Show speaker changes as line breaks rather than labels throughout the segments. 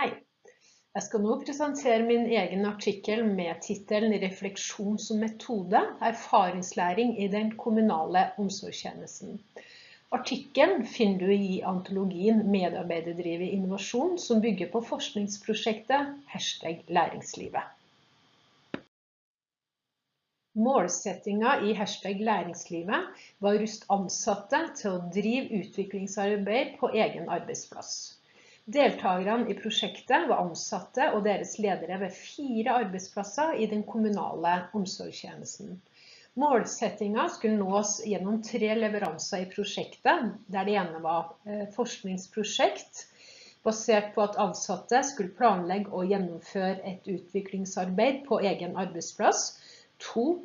Hei. Jeg skal nå presentere min egen artikkel med tittelen 'Refleksjon som metode erfaringslæring i den kommunale omsorgstjenesten'. Artikkelen finner du i antologien 'Medarbeiderdrevet innovasjon', som bygger på forskningsprosjektet hashtag læringslivet. Målsettinga i hashtag læringslivet var å ruste ansatte til å drive utviklingsarbeid på egen arbeidsplass. Deltakerne i prosjektet var ansatte og deres ledere ved fire arbeidsplasser i den kommunale omsorgstjenesten. Målsettinga skulle nås gjennom tre leveranser i prosjektet, der det ene var eh, forskningsprosjekt, basert på at ansatte skulle planlegge og gjennomføre et utviklingsarbeid på egen arbeidsplass, To,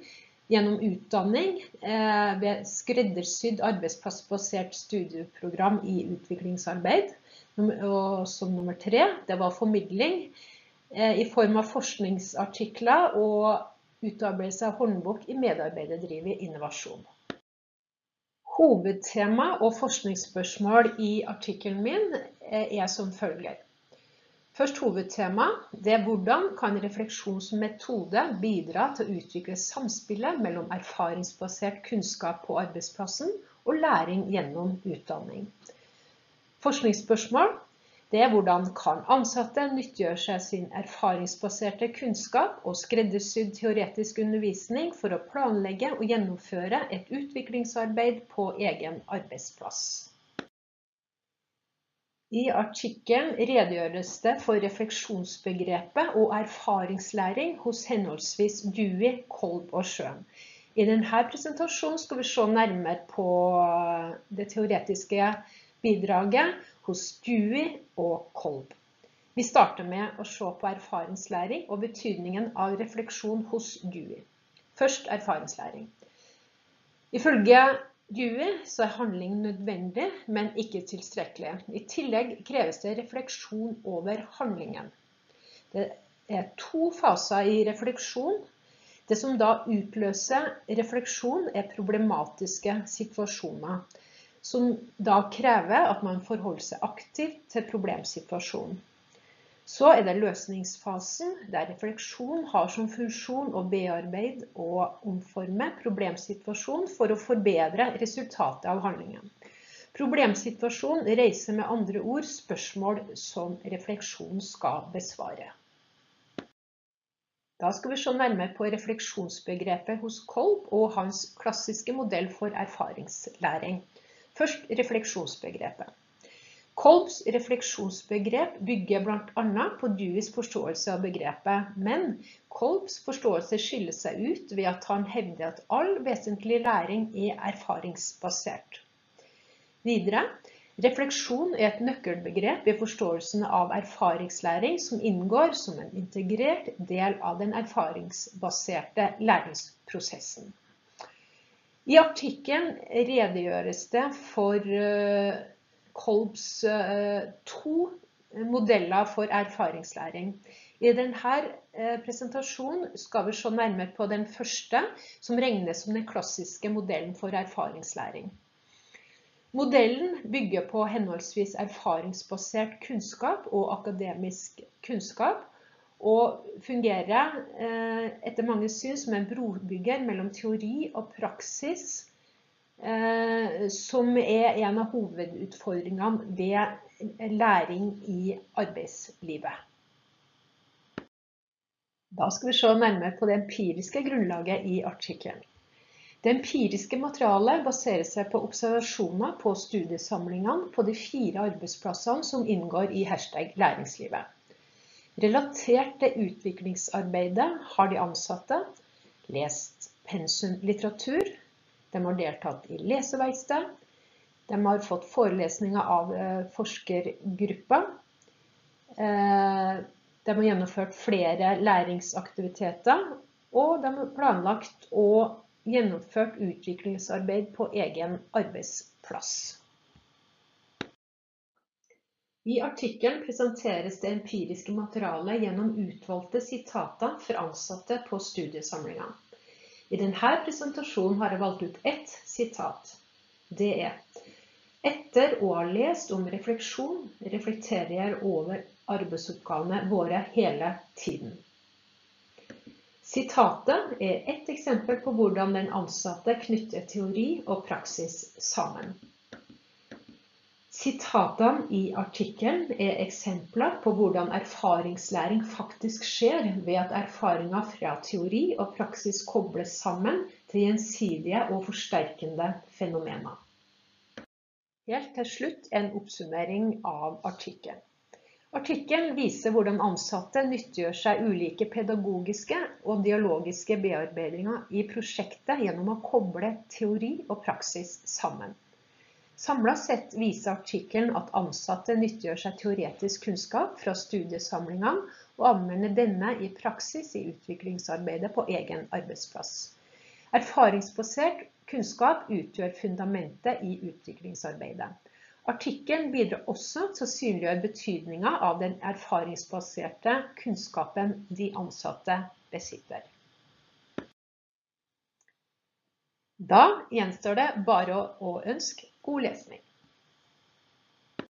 gjennom utdanning eh, ved skreddersydd arbeidsplassbasert studieprogram i utviklingsarbeid. Og som nummer tre, det var formidling eh, i form av forskningsartikler og utarbeidelse av håndbok i medarbeiderdrivet innovasjon. Hovedtema og forskningsspørsmål i artikkelen min eh, er som følger. Først hovedtema. Det er hvordan kan refleksjonsmetode bidra til å utvikle samspillet mellom erfaringsbasert kunnskap på arbeidsplassen og læring gjennom utdanning. Forskningsspørsmål. Det er hvordan kan ansatte nyttiggjøre seg sin erfaringsbaserte kunnskap og skreddersydd teoretisk undervisning for å planlegge og gjennomføre et utviklingsarbeid på egen arbeidsplass. I artikkelen redegjøres det for refleksjonsbegrepet og erfaringslæring hos henholdsvis Dewey, Kolb og Schøn. I denne presentasjonen skal vi se nærmere på det teoretiske bidraget hos Dewey og Kolb. Vi starter med å se på erfaringslæring og betydningen av refleksjon hos Dewey. Først erfaringslæring. Ifølge Dewey så er handling nødvendig, men ikke tilstrekkelig. I tillegg kreves det refleksjon over handlingen. Det er to faser i refleksjon. Det som da utløser refleksjon er problematiske situasjoner, som da krever at man forholder seg aktivt til problemsituasjonen. Så er det løsningsfasen, der refleksjon har som funksjon å bearbeide og omforme problemsituasjonen for å forbedre resultatet av handlingen. Problemsituasjonen reiser med andre ord spørsmål som refleksjon skal besvare. Da skal vi se nærmere på refleksjonsbegrepet hos Kolb og hans klassiske modell for erfaringslæring. Først refleksjonsbegrepet. Kolbs refleksjonsbegrep bygger bl.a. på Deweys forståelse av begrepet, men Kolbs forståelse skiller seg ut ved at han hevder at all vesentlig læring er erfaringsbasert. Videre, refleksjon er et nøkkelbegrep i forståelsen av erfaringslæring som inngår som en integrert del av den erfaringsbaserte læringsprosessen. I artikkelen redegjøres det for eh, Kolbs eh, to modeller for erfaringslæring. I denne eh, presentasjonen skal vi se nærmere på den første, som regnes som den klassiske modellen for erfaringslæring. Modellen bygger på henholdsvis erfaringsbasert kunnskap og akademisk kunnskap, og fungerer eh, etter mange syn som en brobygger mellom teori og praksis som er en av hovedutfordringene ved læring i arbeidslivet. Da skal vi se nærmere på det empiriske grunnlaget i artikkelen. Det empiriske materialet baserer seg på observasjoner på studiesamlingene på de fire arbeidsplassene som inngår i hashtag læringslivet. Relatert til utviklingsarbeidet har de ansatte lest pensumlitteratur, de har deltatt i leseverksted. De har fått forelesninger av forskergruppa. Eh, de har gjennomført flere læringsaktiviteter, og de har planlagt og gjennomført utviklingsarbeid på egen arbeidsplass. I artikkelen presenteres det empiriske materialet gjennom utvalgte sitater fra ansatte på studiesamlingene. I denne presentasjonen har jeg valgt ut ett sitat. Det er Etter å ha lest om refleksjon, reflekterer jeg over arbeidsoppgavene våre hele tiden. Sitatet er ett eksempel på hvordan den ansatte knytter teori og praksis sammen. Sitatene i artikkelen er eksempler på hvordan erfaringslæring faktisk skjer ved at erfaringer fra teori og praksis kobles sammen til gjensidige og forsterkende fenomener. Helt til slutt en oppsummering av artikkelen. Artikkelen viser hvordan ansatte nyttiggjør seg ulike pedagogiske og dialogiske bearbeidinger i prosjektet gjennom å koble teori og praksis sammen. Samlet sett viser artikkelen at ansatte nyttiggjør seg teoretisk kunnskap fra studiesamlingene og anvender denne i praksis i utviklingsarbeidet på egen arbeidsplass. Erfaringsbasert kunnskap utgjør fundamentet i utviklingsarbeidet. Artikkelen bidrar også til å synliggjøre betydningen av den erfaringsbaserte kunnskapen de ansatte besitter. Da gjenstår det bare å ønske Oles mig.